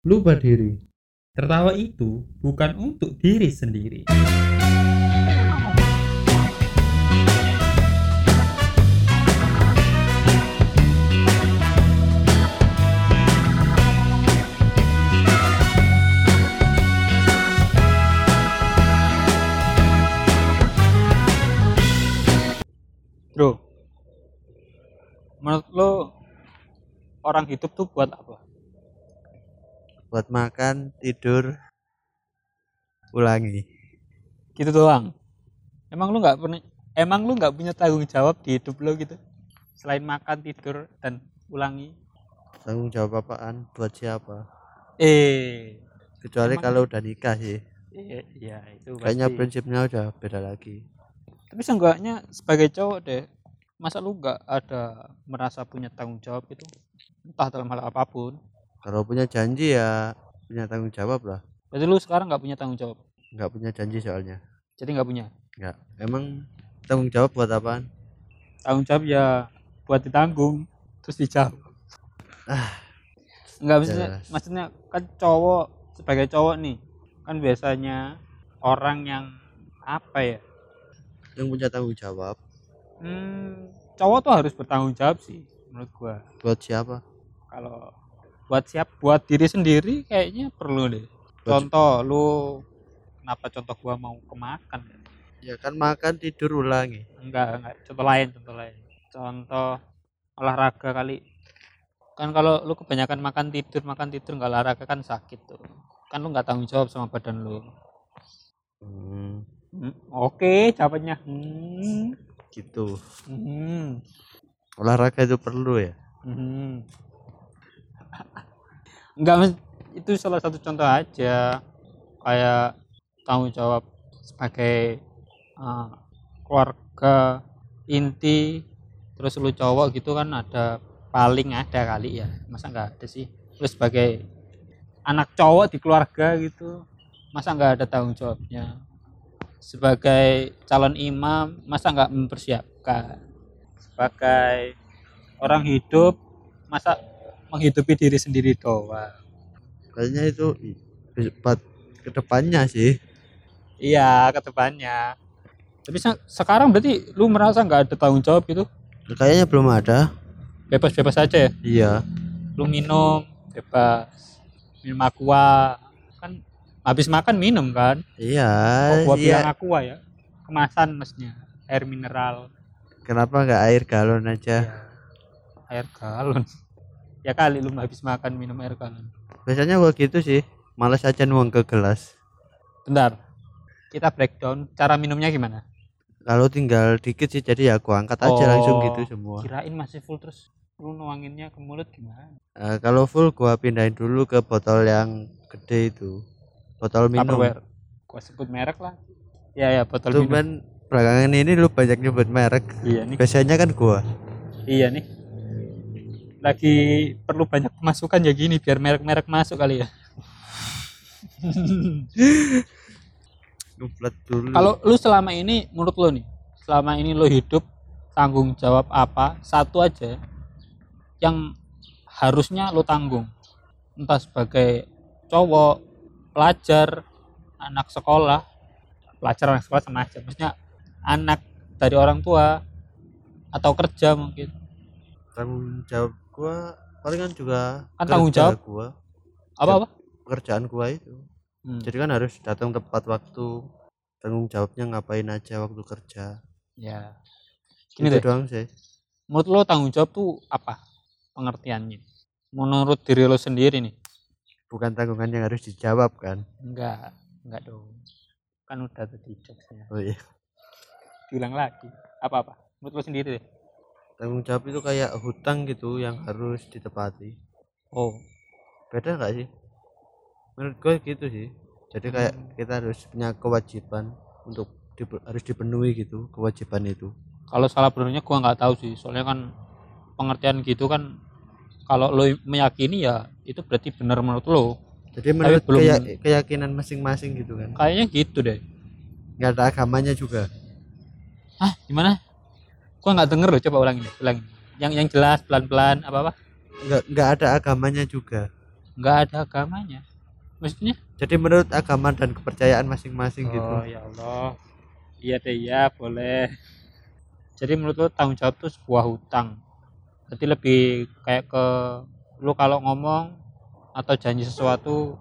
lupa diri. Tertawa itu bukan untuk diri sendiri. Bro, menurut lo orang hidup tuh buat apa? Buat makan tidur ulangi Gitu doang. Emang lu nggak pernah, emang lu nggak punya tanggung jawab di hidup lo gitu? Selain makan, tidur, dan ulangi. tanggung jawab apaan buat siapa Eh, kecuali Emang- kalau udah nikah sih iya, iya itu kayaknya pasti. prinsipnya udah beda lagi Tapi seenggaknya sebagai cowok deh, masa lu nggak ada merasa punya tanggung jawab itu? Entah dalam hal apa pun. Kalau punya janji ya punya tanggung jawab lah. Berarti lu sekarang nggak punya tanggung jawab. nggak punya janji soalnya. Jadi nggak punya. nggak. Emang tanggung jawab buat apaan? Tanggung jawab ya buat ditanggung terus dijawab. Nggak maksudnya jelas. maksudnya kan cowok sebagai cowok nih kan biasanya orang yang apa ya? Yang punya tanggung jawab. Hmm, cowok tuh harus bertanggung jawab sih menurut gua. Buat siapa? Kalau buat siap buat diri sendiri kayaknya perlu deh. Contoh lu kenapa contoh gua mau kemakan ya kan makan tidur ulangi. Enggak enggak. Contoh lain contoh lain. Contoh olahraga kali. Kan kalau lu kebanyakan makan tidur makan tidur nggak olahraga kan sakit tuh. Kan lu nggak tanggung jawab sama badan lu. Hmm, Hmm, oke jawabannya hmm, gitu. Hmm, olahraga itu perlu ya? Hmm. Enggak itu salah satu contoh aja. Kayak tanggung jawab sebagai eh, keluarga inti terus lu cowok gitu kan ada paling ada kali ya. Masa nggak ada sih? Terus sebagai anak cowok di keluarga gitu masa nggak ada tanggung jawabnya? Sebagai calon imam masa nggak mempersiapkan? Sebagai orang hidup masa menghidupi diri sendiri doang. Kayaknya itu buat ke depannya sih. Iya ke depannya tapi se- sekarang berarti lu merasa nggak ada tanggung jawab gitu? Kayaknya belum ada. Bebas-bebas aja ya? Iya. Lu minum bebas. Minum aqua. Kan habis makan minum kan? Iya oh, gua iya. bilang aqua ya. Kemasan maksudnya air mineral. Kenapa nggak air galon aja? Air galon ya kali lu habis makan minum air galon biasanya gua gitu sih. Malas aja nuang ke gelas. Bentar. Kita breakdown. Cara minumnya gimana? Kalau tinggal dikit sih jadi ya aku angkat aja langsung Oh, gitu semua. kirain masih full terus lu nuanginnya ke mulut gimana? Eh, kalau full gua pindahin dulu ke botol yang gede itu. Botol minum. Tupperware. Gua sebut merek lah. Ya ya botol tuh minum. kan belakangan ini lu banyak nyebut merek. Iya nih biasanya kan gua. Iya nih lagi perlu banyak pemasukan ya gini biar merek-merek masuk kali ya. Kalau lu selama ini menurut lu nih selama ini lu hidup tanggung jawab apa? Satu aja yang harusnya lu tanggung. Entah sebagai cowok pelajar anak sekolah. Pelajar anak sekolah sama aja maksudnya anak dari orang tua atau kerja mungkin. Tanggung jawab gua palingan juga Kan tanggung jawab. gua. Apa apa? Pekerjaan gua itu. Hmm, jadi kan harus datang tepat waktu tanggung jawabnya ngapain aja waktu kerja. Ya. Gini itu deh. doang sih. Menurut lo tanggung jawab tuh apa pengertiannya? Menurut diri lo sendiri nih. Bukan tanggungan yang harus dijawab kan? Enggak enggak dong. Kan udah tadi jokesnya oh iya. Bilang lagi. Apa apa? Menurut lo sendiri deh tanggung jawab itu kayak hutang gitu yang harus ditepati. Oh. Beda nggak sih? Menurut gue gitu sih. Jadi kayak kita harus punya kewajiban untuk dipe- harus dipenuhi gitu kewajiban itu. Kalau salah benernya gua nggak tahu sih. Soalnya kan pengertian gitu kan kalau lo meyakini ya itu berarti benar menurut lo. Jadi menurut belum- keya- keyakinan masing-masing gitu kan? Kayaknya gitu deh. Nggak ada agamanya juga. Ah gimana gua nggak denger loh coba ulangin deh ulangin yang yang jelas pelan pelan apa apa nggak nggak ada agamanya juga. Nggak ada agamanya. Maksudnya? Jadi menurut agama dan kepercayaan masing-masing gitu. oh ya Allah. Iya deh ya boleh. Jadi menurut lo tanggung jawab itu sebuah hutang. Berarti lebih kayak ke lu kalau ngomong atau janji sesuatu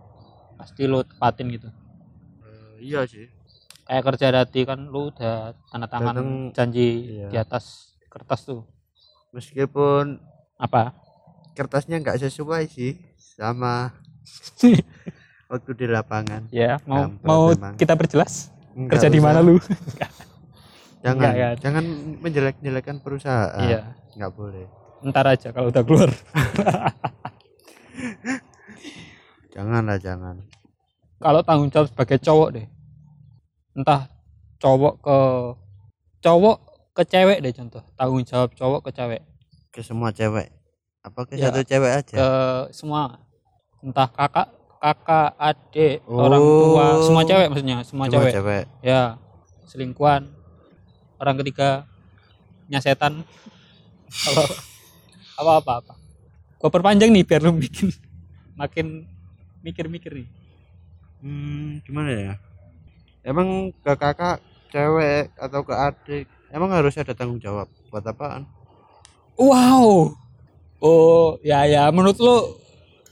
pasti lu tepatin gitu. Eh, iya sih kayak kerja hati kan lu udah tanda tangan Kadang- janji iya. di atas kertas tuh. Meskipun apa? kertasnya nggak sesuai sih sama waktu di lapangan. Ya mau mau kita perjelas? Nggak kerja di mana lu? Jangan Nggak, kan? jangan menjelek-jelekan perusahaan. Iya. Nggak boleh. Ntar aja kalau udah keluar. Janganlah jangan. Kalau tanggung jawab sebagai cowok deh entah cowok ke cowok ke cewek deh contoh. Tanggung jawab cowok ke cewek. Ke semua cewek. Apa ke Ya, satu cewek aja? Ke semua. Entah kakak kakak adik orang Oh. tua semua cewek maksudnya semua, semua cewek. cewek. Ya selingkuhan orang ketiga nyasetan. Apa apa apa apa. Gua perpanjang nih biar lu bikin. Makin mikir-mikir nih. Hmm, gimana ya emang ke kakak cewek atau ke adik emang harus ada tanggung jawab? Buat apaan? Wow. Oh ya ya. Menurut lu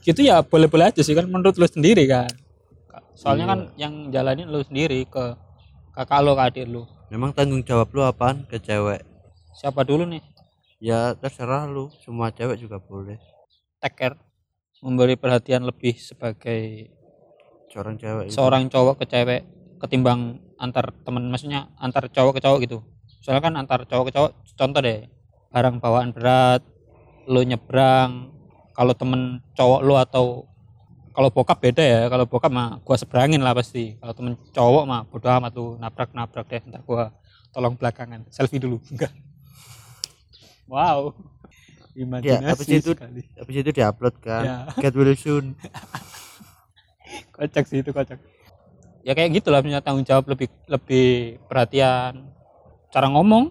gitu ya boleh-boleh aja sih kan menurut lu sendiri kan? Soalnya Iya. kan yang jalanin lu sendiri ke kakak lo ke adik lu memang tanggung jawab lu apaan ke cewek? Siapa dulu nih? Ya terserah lu semua cewek juga boleh. Take care. Memberi perhatian lebih sebagai seorang cewek itu. seorang cowok ke cewek ketimbang antar temen maksudnya antar cowok ke cowok gitu. Soalnya kan antar cowok ke cowok contoh deh barang bawaan berat lo nyebrang kalau temen cowok lo atau kalau bokap beda ya kalau bokap mah gua seberangin lah pasti. Kalau temen cowok mah bodo amat lu nabrak nabrak deh ntar gua tolong belakangan. Selfie dulu enggak. Wow. Imajinasi Ya, habis itu- sekali. habis itu diupload kan. Ya. get well soon. Kocak sih itu kocak ya kayak gitulah punya tanggung jawab lebih lebih perhatian. Cara ngomong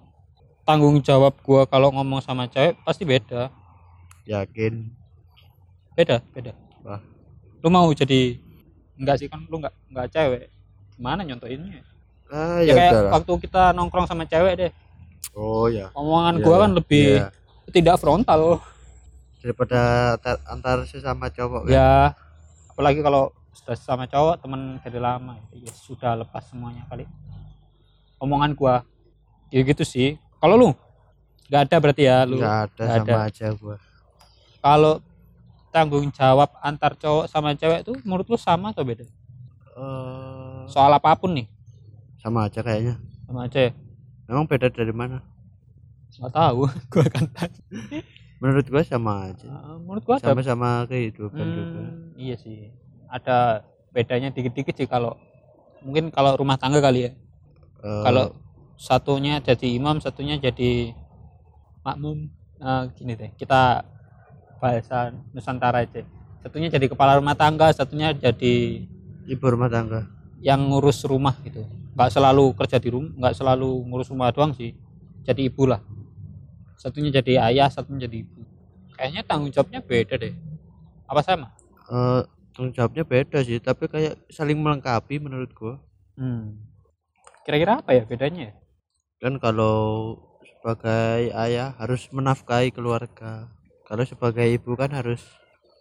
tanggung jawab gua kalau ngomong sama cewek pasti beda. Yakin? Beda beda. Wah. lu mau jadi enggak sih kan lu enggak enggak cewek. Gimana nyontoinnya ah ya ya, kayak waktu kita nongkrong sama cewek deh. Oh ya. Omongan Iya, gua iya. kan lebih Iya. tidak frontal. Daripada ta- antar sesama cowok kan ya apalagi kalau sudah sama cowok temen dari lama. Ya sudah lepas semuanya kali. Omongan gua. Ya gitu sih. Kalau lu? Nggak ada berarti ya lu? Nggak ada nggak sama ada. aja gua. Kalau tanggung jawab antar cowok sama cewek tuh menurut lu sama atau beda? Eh, soal apa pun nih. sama aja kayaknya. Sama aja ya? Emang beda dari mana? Nggak tahu. Gua kan menurut gua sama aja. Nah, menurut gua sama-sama kehidupan juga. Hmm, iya sih ada bedanya dikit-dikit sih kalau mungkin kalau rumah tangga kali ya. Eh, kalau satunya jadi imam satunya jadi makmum. Nah, gini deh kita bahasa nusantara aja. Satunya jadi kepala rumah tangga satunya jadi ibu rumah tangga. yang ngurus rumah gitu. Nggak selalu kerja di rumah nggak selalu ngurus rumah doang sih. Jadi ibu lah. Satunya jadi ayah satunya jadi ibu. Kayaknya tanggung jawabnya beda deh. Apa sama? Eh, tanggung jawabnya beda sih tapi kayak saling melengkapi menurut gua. Hmm. kira-kira apa ya bedanya? Ya? kan kalau sebagai ayah harus menafkahi keluarga. Kalau sebagai ibu kan harus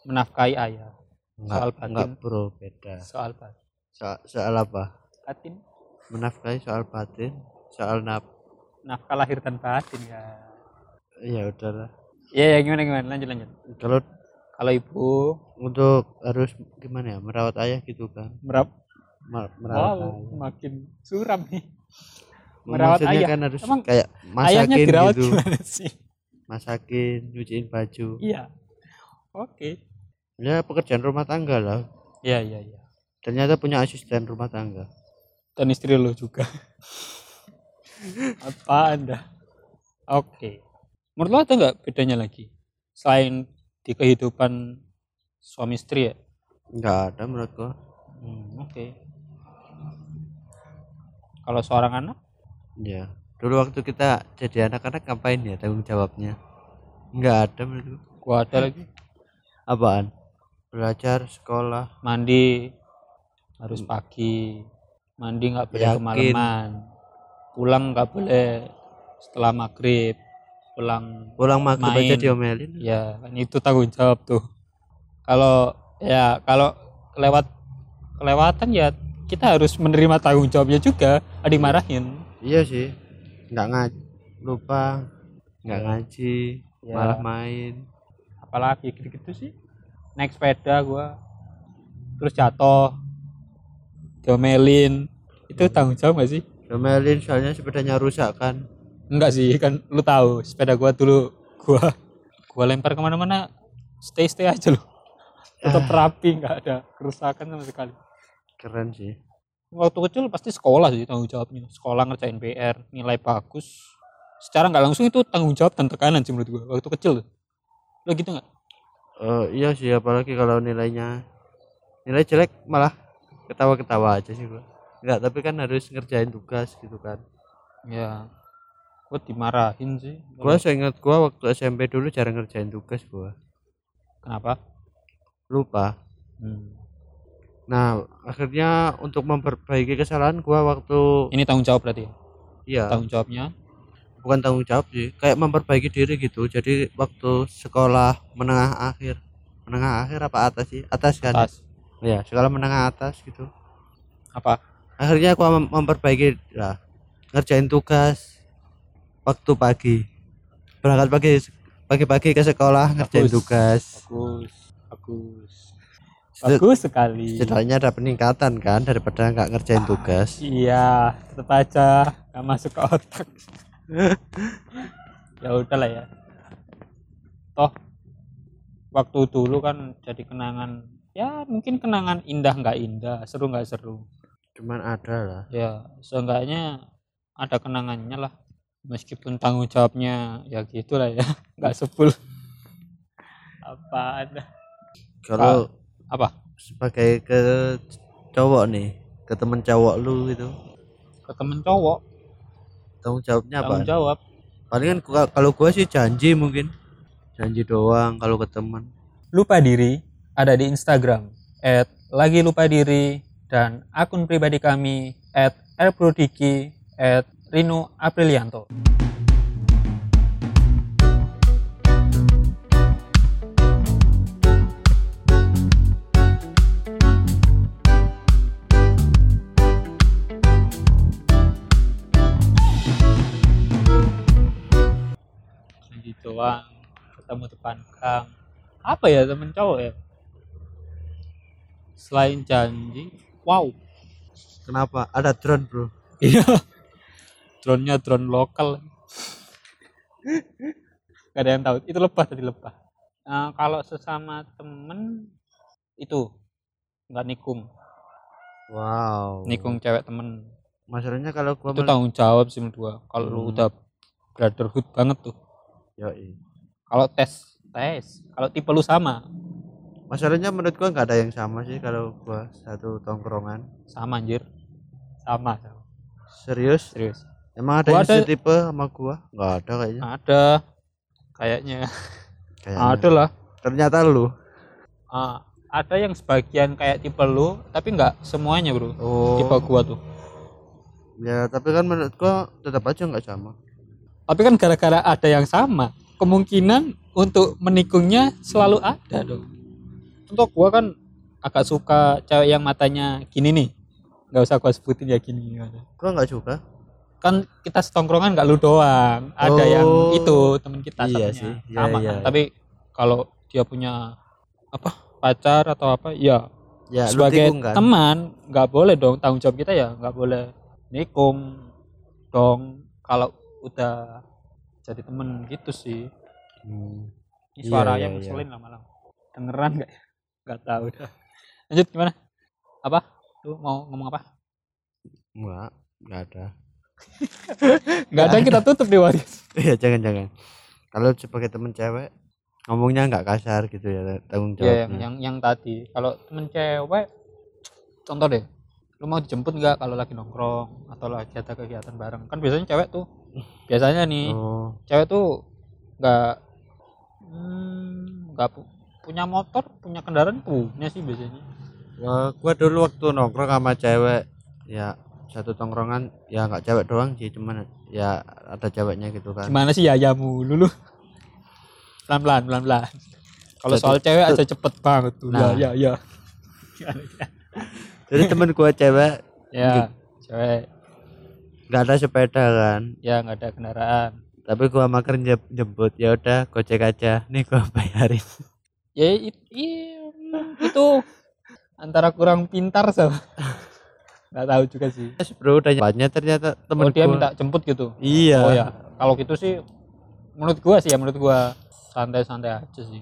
menafkahi ayah. Enggak Soal batin. enggak bro beda. Soal batin. So- soal apa? Batin. Menafkahi soal batin soal naf nafkah lahir dan batin ya. Ya udahlah. Iya ya, gimana gimana? Lanjut lanjut. Kalau kalau ibu? Untuk harus gimana ya merawat ayah gitu kan. Merap Ma- merawat wow ayah. makin suram nih. Merawat Maksudnya ayah. kan harus Emang kayak ayahnya masakin dirawat gitu. gimana sih? Masakin nyuciin baju. Iya. Oke. Ya pekerjaan rumah tangga lah. Iya iya iya. Ternyata punya asisten rumah tangga. Dan istri lo juga. Apa anda oke. Menurut lo ada nggak bedanya lagi? Selain di kehidupan suami istri ya? Nggak ada menurut gua. Hmm, oke. Kalau seorang anak? Ya dulu waktu kita jadi anak-anak ngapain ya tanggung jawabnya? Nggak ada menurut gua. Gua ada lagi. Apaan? Belajar sekolah. Mandi harus pagi. Mandi nggak boleh Yakin. kemalaman. Pulang nggak boleh setelah maghrib pulang pulang maghrib aja Main. diomelin. Ya kan itu tanggung jawab tuh. Kalau ya kalau kelewat kelewatan ya kita harus menerima tanggung jawabnya juga ada dimarahin iya sih nggak ngaj lupa nggak ngaji Ya. malah main. Apalagi gitu-gitu sih naik sepeda gua terus jatuh diomelin. Itu tanggung jawab gak sih? Diomelin soalnya sepedanya rusak kan enggak sih kan lu tahu sepeda gua dulu gua gua lempar ke mana-mana stay stay aja lu tetap rapi nggak ada kerusakan sama sekali. Keren sih. Waktu kecil pasti sekolah sih tanggung jawabnya. Sekolah ngerjain PR nilai bagus. Secara nggak langsung itu tanggung jawab dan tekanan sih menurut gua waktu kecil lo gitu nggak Eh, iya sih apalagi kalau nilainya nilai jelek malah ketawa-ketawa aja sih gua. Nggak tapi kan harus ngerjain tugas gitu kan. Ya gua dimarahin sih. Gua seingat gua waktu SMP dulu jarang ngerjain tugas gua kenapa? Lupa. Hmm. nah akhirnya untuk memperbaiki kesalahan gua waktu ini tanggung jawab berarti? Ya? iya. Tanggung jawabnya? Bukan tanggung jawab sih kayak memperbaiki diri gitu. Jadi waktu sekolah menengah akhir. Menengah akhir apa atas sih? Atas kan? Atas. Ya sekolah menengah atas gitu. Apa? Akhirnya aku mem- memperbaiki lah. Ngerjain tugas waktu pagi. Berangkat pagi pagi-pagi ke sekolah ngerjain tugas. Bagus. Bagus. Bagus sekali. Setidaknya ada peningkatan kan daripada nggak ngerjain tugas. iya tetap aja nggak masuk ke otak. Ya udahlah ya. Toh waktu dulu kan jadi kenangan ya mungkin kenangan indah nggak indah seru nggak seru. Cuman ada lah. Ya seenggaknya ada kenangannya lah meskipun tanggung jawabnya ya gitulah ya nggak sepul apa ada kalau apa? sebagai ke cowok nih ke temen cowok lu gitu. Ke temen cowok? Tanggung jawabnya apa? Tanggung jawab. Palingan kalau gua sih janji mungkin. Janji doang kalau ke temen. Lupa diri ada di Instagram at lagi lupa diri dan akun pribadi kami at rprodiki at Rino Aprilianto. Janji doang ketemu depan gang apa ya temen cowok ya? Selain janji wow. Kenapa? Ada drone bro. Iya drone-nya drone lokal. Gak ada yang tahu. Itu lebah tadi lebah. Nah, kalau sesama temen itu. Nggak nikung. Wow. Nikung cewek temen. Masalahnya kalau gua itu tanggung jawab sih gua. Kalau lu Hmm. udah brotherhood banget tuh. Yoi. kalau tes tes. Kalau tipe lu sama. Masalahnya menurut gua nggak ada yang sama sih kalau gua satu tongkrongan. Sama anjir. Sama, sama. serius? Serius emang ada Gua yang ada- setipe sama gua? Nggak ada kayaknya. Ada kayaknya. Kayaknya. ada lah. Ternyata lu. Ah, ada yang sebagian kayak tipe lu tapi nggak semuanya bro. Oh. Tipe gua tuh. Ya tapi kan menurut gua tetap aja nggak sama. Tapi kan gara-gara ada yang sama kemungkinan untuk menikungnya selalu ada dong. Untuk gua kan agak suka cewek yang matanya gini nih. Nggak usah gua sebutin ya gini gimana. gua nggak suka kan kita setongkrongan nggak lu doang ada Oh. yang itu temen kita Iya satunya. sih. Iya, sama iya. kan tapi kalau dia punya apa pacar atau apa ya ya sebagai tikung kan teman nggak boleh dong tanggung jawab kita ya nggak boleh nikung dong kalau udah jadi temen gitu sih Hmm. ini Iya, suaranya iya, iya. ngeselin lama-lama dengeran nggak ya? nggak tahu dah lanjut gimana apa lu mau ngomong apa Enggak, enggak ada. Nggak ada kita tutup di waris Iya, jangan jangan. Kalau sebagai temen cewek ngomongnya nggak kasar gitu ya tanggung ya yang, jawabnya. yang yang tadi. Kalau temen cewek contoh deh lu mau dijemput nggak kalau lagi nongkrong atau lagi ada kegiatan bareng? Kan biasanya cewek tuh biasanya nih Oh, cewek tuh nggak hmm, nggak pu- punya motor punya kendaraan punya sih biasanya. Wah, gua dulu waktu nongkrong sama cewek ya satu tongkrongan ya nggak cewek doang sih cuman ya ada ceweknya gitu kan. Gimana sih ya ya mulu lu? Pelan pelan pelan pelan kalau soal cewek aja cepet banget tuh. Nah. ya ya jadi temen gua cewek ya ya cewek. Nggak ada sepeda kan? Ya nggak ada kendaraan. Tapi gua makan jem- jemput ya udah gojek aja. Nih gua bayarin. Ya it- i- itu antara kurang pintar sama nggak tahu juga sih. Yes, bro udah banyak ternyata temen oh dia gua. minta jemput gitu? Iya. Oh ya kalau gitu sih menurut gua sih ya menurut gua santai-santai aja sih.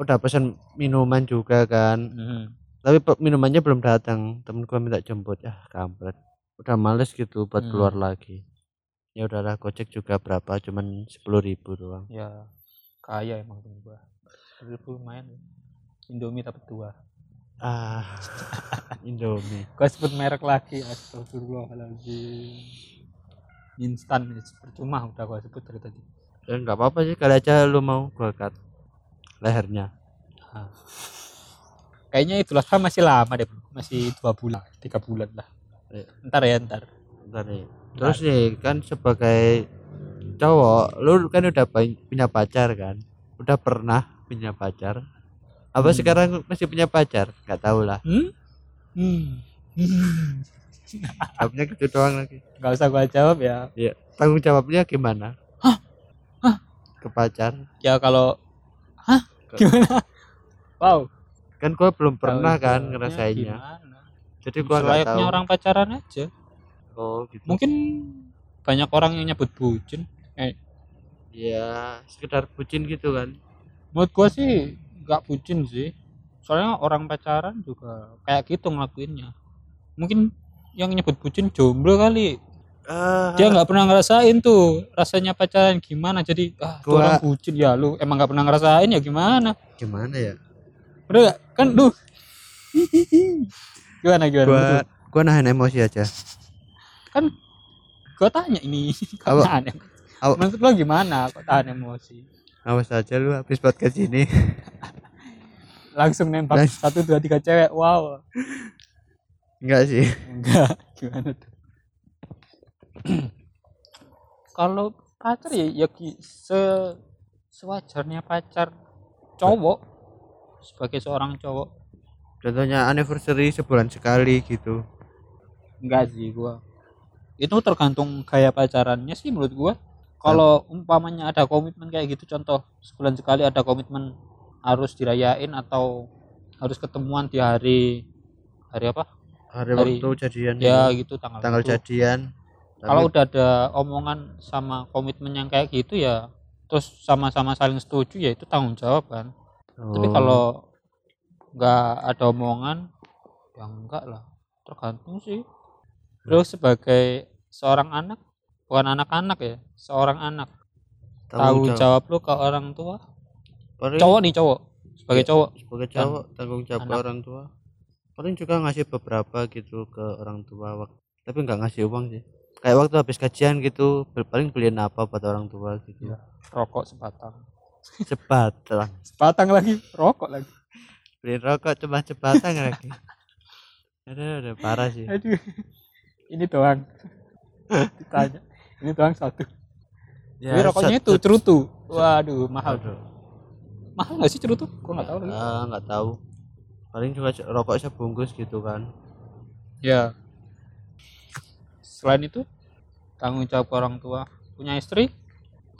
Udah pesan minuman juga kan. Mhm. tapi minumannya belum datang. Temen gua minta jemput. Ya kampret. Udah males gitu buat Hmm. keluar lagi. Ya udahlah gojek juga berapa? Cuman sepuluh ribu doang. Ya kaya emang temen gua. Ribu lumayan. Indomie dapat dua ah Indomie. Gua sebut merek lagi? Astagfirullahaladzim. Instan percuma udah gua sebut dari tadi. Ya nggak apa-apa sih kali aja lu mau gua cut lehernya kayaknya itulah kan masih lama deh bro. masih dua bulan tiga bulan lah. Iya. ntar ya ntar. Bentar nih. terus nih kan sebagai cowok lu kan udah punya pacar kan? Udah pernah punya pacar apa Hmm. sekarang masih punya pacar? Nggak tahu lah hmm? Hmm. Jawabnya gitu doang lagi. Nggak usah gua jawab ya. Ya tanggung jawabnya gimana? Hah? Hah? ke pacar. Ya kalau hah? Gimana? Wow. Kan gua belum pernah Tahu kan ngerasainnya. gimana? jadi gua nggak tahu. orang pacaran aja. Oh gitu. Mungkin banyak orang yang nyebut bucin. Ya sekedar bucin gitu kan. Menurut gua sih nggak bucin sih. Soalnya orang pacaran juga kayak gitu ngelakuinnya. Mungkin yang nyebut bucin jomblo kali. Ah. Dia nggak pernah ngerasain tuh rasanya pacaran gimana. Jadi ah Gua- orang bucin. Ya lu emang nggak pernah ngerasain ya gimana? Gimana ya? Udah kan duh. Gimana gimana? Gua Betul. gua nahan emosi aja. Kan gua tanya ini. Em- apa- menurut lo gimana? Kok tahan emosi? Awas aja lu habis podcast ini langsung nembak satu dua tiga cewek. Wow. Enggak sih. Enggak. Gimana tuh? Kalau pacar ya ya ki- se sewajarnya pacar cowok sebagai seorang cowok. Contohnya anniversary sebulan sekali gitu. Enggak sih gua. Itu tergantung gaya pacarannya sih menurut gua. Kalau umpamanya ada komitmen kayak gitu contoh sebulan sekali ada komitmen harus dirayain atau harus ketemuan di hari hari apa? Hari, Hari- waktu jadian ya gitu. gitu tanggal tanggal itu. jadian. Kalau Tapi- udah ada omongan sama komitmen yang kayak gitu ya terus sama-sama saling setuju ya itu tanggung jawab kan. Tapi Oh, kalau nggak ada omongan ya enggak lah. Tergantung sih. Terus sebagai seorang anak bukan anak-anak ya seorang anak. Tanggung jawab lu ke orang tua Paling cowok nih cowok. Sebagai Ya. cowok. sebagai cowok tanggung jawab ke anak. orang tua. Paling juga ngasih beberapa gitu ke orang tua wak- tapi nggak ngasih uang sih. Kayak waktu habis kajian gitu paling beliin apa buat orang tua gitu. Iya. rokok sebatang. Sebatang. Sebatang lagi rokok lagi. Beliin rokok cuma sebatang lagi. Ada ada parah sih. Aduh ini doang. Ditanya. Ini doang satu. Ya, Tapi rokoknya itu cerutu. Waduh mahal Aduh. Mahal nggak sih cerutu gua nggak tahu lagi. Ah, nggak tahu. Paling se- rokok sebungkus gitu kan. Ya. Selain itu tanggung jawab ke orang tua. Punya istri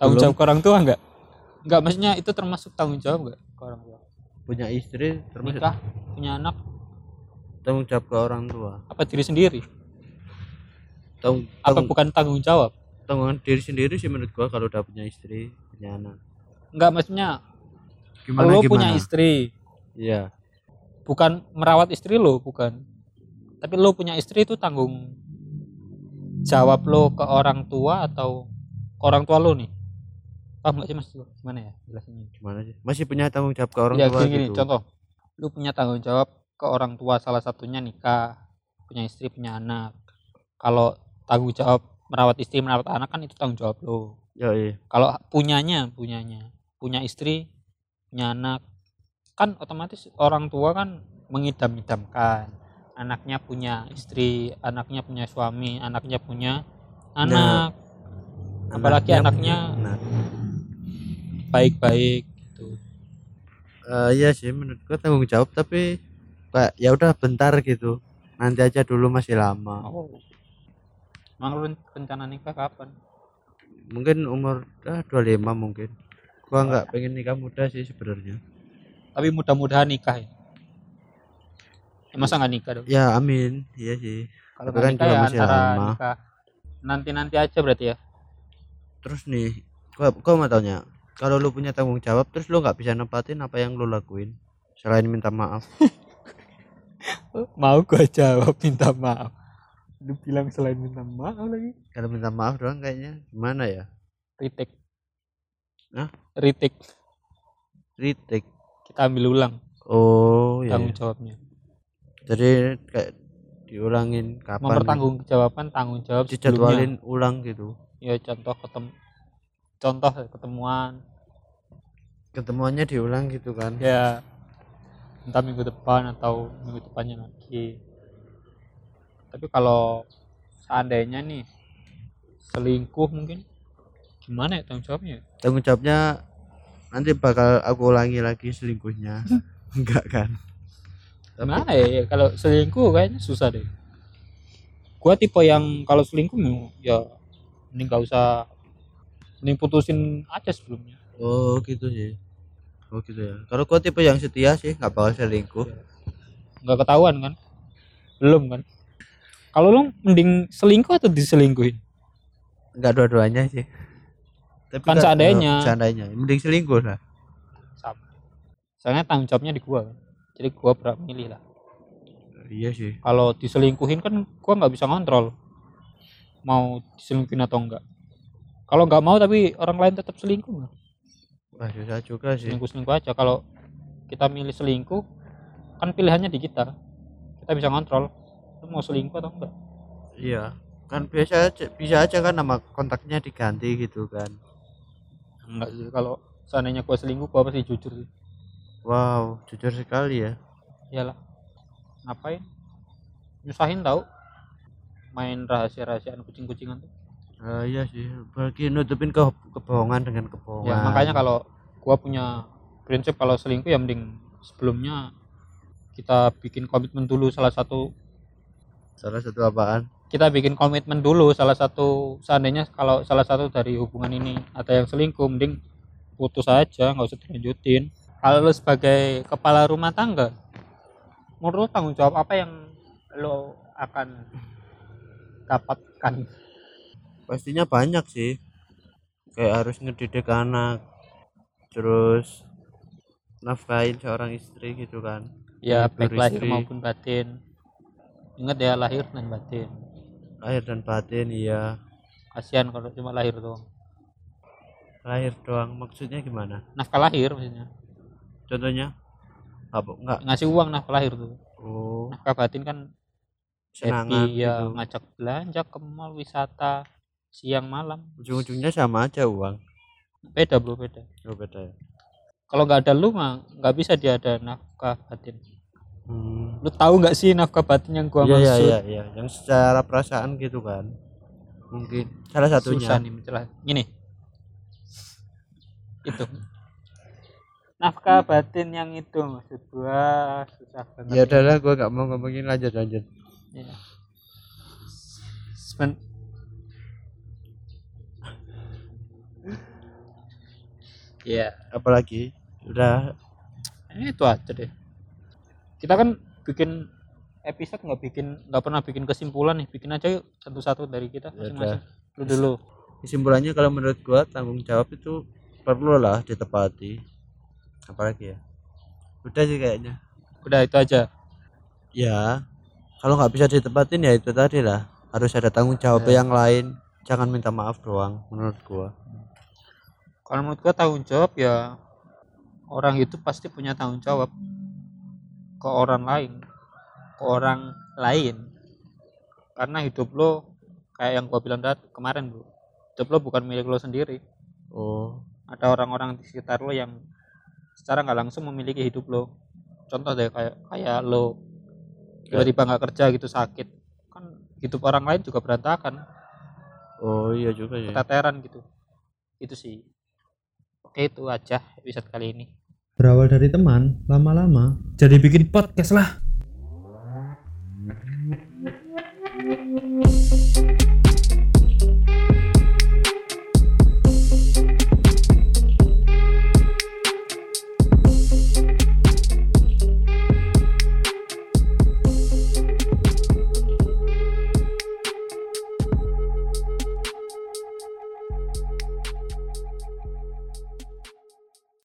tanggung Belum. jawab ke orang tua enggak enggak maksudnya itu termasuk tanggung jawab enggak ke orang tua? Punya istri termasuk nikah punya anak. Tanggung jawab ke orang tua. Apa diri sendiri? Tanggung apa bukan tanggung jawab? tanggungan diri sendiri sih menurut gua kalau udah punya istri punya anak. Enggak maksudnya gimana lo gimana? punya istri. Iya. Bukan merawat istri lo bukan. Tapi lo punya istri itu tanggung jawab lo ke orang tua atau ke orang tua lo nih? Paham nggak sih mas? Gimana ya jelasinnya? Gimana sih? Masih punya tanggung jawab ke orang ya tua gini, gini gitu contoh. Lu punya tanggung jawab ke orang tua salah satunya nikah punya istri punya anak. Kalau tanggung jawab merawat istri merawat anak kan itu tanggung jawab lo ya iya kalau punyanya punyanya. Punya istri anak kan otomatis orang tua kan mengidam-idamkan. Anaknya punya istri anaknya punya suami anaknya punya anak. Apalagi anaknya nah baik-baik gitu. Eh, iya sih menurut gua tanggung jawab tapi kayak ya udah bentar gitu. Nanti aja dulu masih lama. Oh. Emang rencana nikah kapan? Mungkin umur ah, 25 mungkin gua nggak pengen nikah muda sih sebenarnya. Tapi mudah-mudahan nikah ya, ya masa nggak nikah dong? Ya amin. Iya sih. Kalau kan nikah ya masih antara lama. nikah. Nanti-nanti aja berarti ya. Terus nih gua gua mau tanya. Kalau lu punya tanggung jawab terus lu nggak bisa nempatin apa yang lu lakuin? Selain minta maaf. Mau gua jawab minta maaf? Lu bilang selain minta maaf lagi. Kalau minta maaf doang kayaknya. Gimana ya? Retake Hah? retake. Retake. Kita ambil ulang. Oh ya tanggung jawabnya. Jadi kayak diulangin kapan mempertanggung jawaban tanggung jawab sebelumnya. Dijadwalin ulang gitu? Ya contoh ketemu contoh ketemuan. Ketemuannya diulang gitu kan? Ya. Entah minggu depan atau minggu depannya lagi. Tapi kalau seandainya nih selingkuh mungkin gimana ya tanggung jawabnya tanggung jawabnya nanti bakal aku ulangi lagi selingkuhnya enggak kan Gimana ya, ya kalau selingkuh kayaknya susah deh. Gua tipe yang kalau selingkuh ya mending gak usah mending putusin aja sebelumnya. oh gitu sih oh gitu ya kalau gua tipe yang setia sih nggak bakal selingkuh nggak ketahuan kan? Belum kan? Kalau lu mending selingkuh atau diselingkuhin? nggak dua-duanya sih tapi Kan nggak- seandainya. eh, seandainya mending selingkuh lah Sama. Soalnya tanggung jawabnya di gua. kan. Jadi gua berhak milih lah. iya sih Kalau diselingkuhin kan gua nggak bisa ngontrol mau diselingkuhin atau enggak. Kalau nggak mau tapi orang lain tetap selingkuh nggak? wah susah juga sih selingkuh selingkuh aja kalau kita milih selingkuh kan pilihannya di kita kita bisa ngontrol lu mau selingkuh atau enggak iya kan biasa aja bisa aja kan nama kontaknya diganti gitu kan enggak sih kalau seandainya gua selingkuh gua pasti jujur sih. Wow jujur sekali ya. Iyalah. Ngapain? Nyusahin tahu main rahasia rahasiaan kucing kucingan tuh. Ah, iya sih. Bagi nutupin ke kebohongan dengan kebohongan. Ya makanya kalau gua punya prinsip kalau selingkuh ya mending sebelumnya kita bikin komitmen dulu salah satu salah satu apaan kita bikin komitmen dulu. Salah satu seandainya kalau salah satu dari hubungan ini ada yang selingkuh mending putus aja nggak usah dilanjutin. Kalau lo sebagai kepala rumah tangga menurut lo tanggung jawab apa yang lo akan dapatkan? Pastinya banyak sih. Kayak harus ngedidik anak terus nafkahin seorang istri gitu kan. Ya baik lahir maupun batin. Ingat ya lahir dan batin lahir dan batin iya. Kasihan kalau cuma lahir doang. Lahir doang maksudnya gimana? Nafkah lahir maksudnya. Contohnya? Apa enggak? Ngasih uang nafkah lahir tuh. Oh. Nafkah batin kan senangan happy ya gitu. ngajak belanja ke mall wisata siang malam. Ujung-ujungnya sama aja uang. Beda bro beda. Oh beda ya. Kalau nggak ada lu mah nggak bisa dia ada nafkah batin hmm. lu tahu nggak sih nafkah batin yang gua iya maksud? iya iya. Yang secara perasaan gitu kan. Mungkin salah satunya. Susah nih mencelah. Gini itu. Nafkah batin yang itu maksud gua susah banget. Ya udahlah gua nggak mau ngomongin. Lanjut lanjut. Ya. Seben- ya apalagi? Udah. Ini itu aja deh kita kan bikin episode nggak bikin nggak pernah bikin kesimpulan nih bikin aja yuk satu-satu dari kita Ya masing-masing. Lu dulu. Kesimpulannya kalau menurut gua tanggung jawab itu perlu lah ditepati. Apalagi ya? Udah sih kayaknya. Udah itu aja. Ya kalau nggak bisa ditepatin ya itu tadi lah. Harus ada tanggung jawab Ya. yang lain. Jangan minta maaf doang menurut gua. Kalau menurut gua tanggung jawab ya orang itu pasti punya tanggung jawab ke orang lain ke orang lain. Karena hidup lo kayak yang gua bilang tadi kemarin bro hidup lo bukan milik lo sendiri. Oh. Ada orang-orang di sekitar lo yang secara nggak langsung memiliki hidup lo. Contoh deh kayak kayak lo tiba-tiba nggak kerja gitu sakit. Kan hidup orang lain juga berantakan. Oh iya juga ya. Keteteran gitu. Itu sih. Oke itu aja episode kali ini Berawal dari teman, lama-lama jadi bikin podcast lah.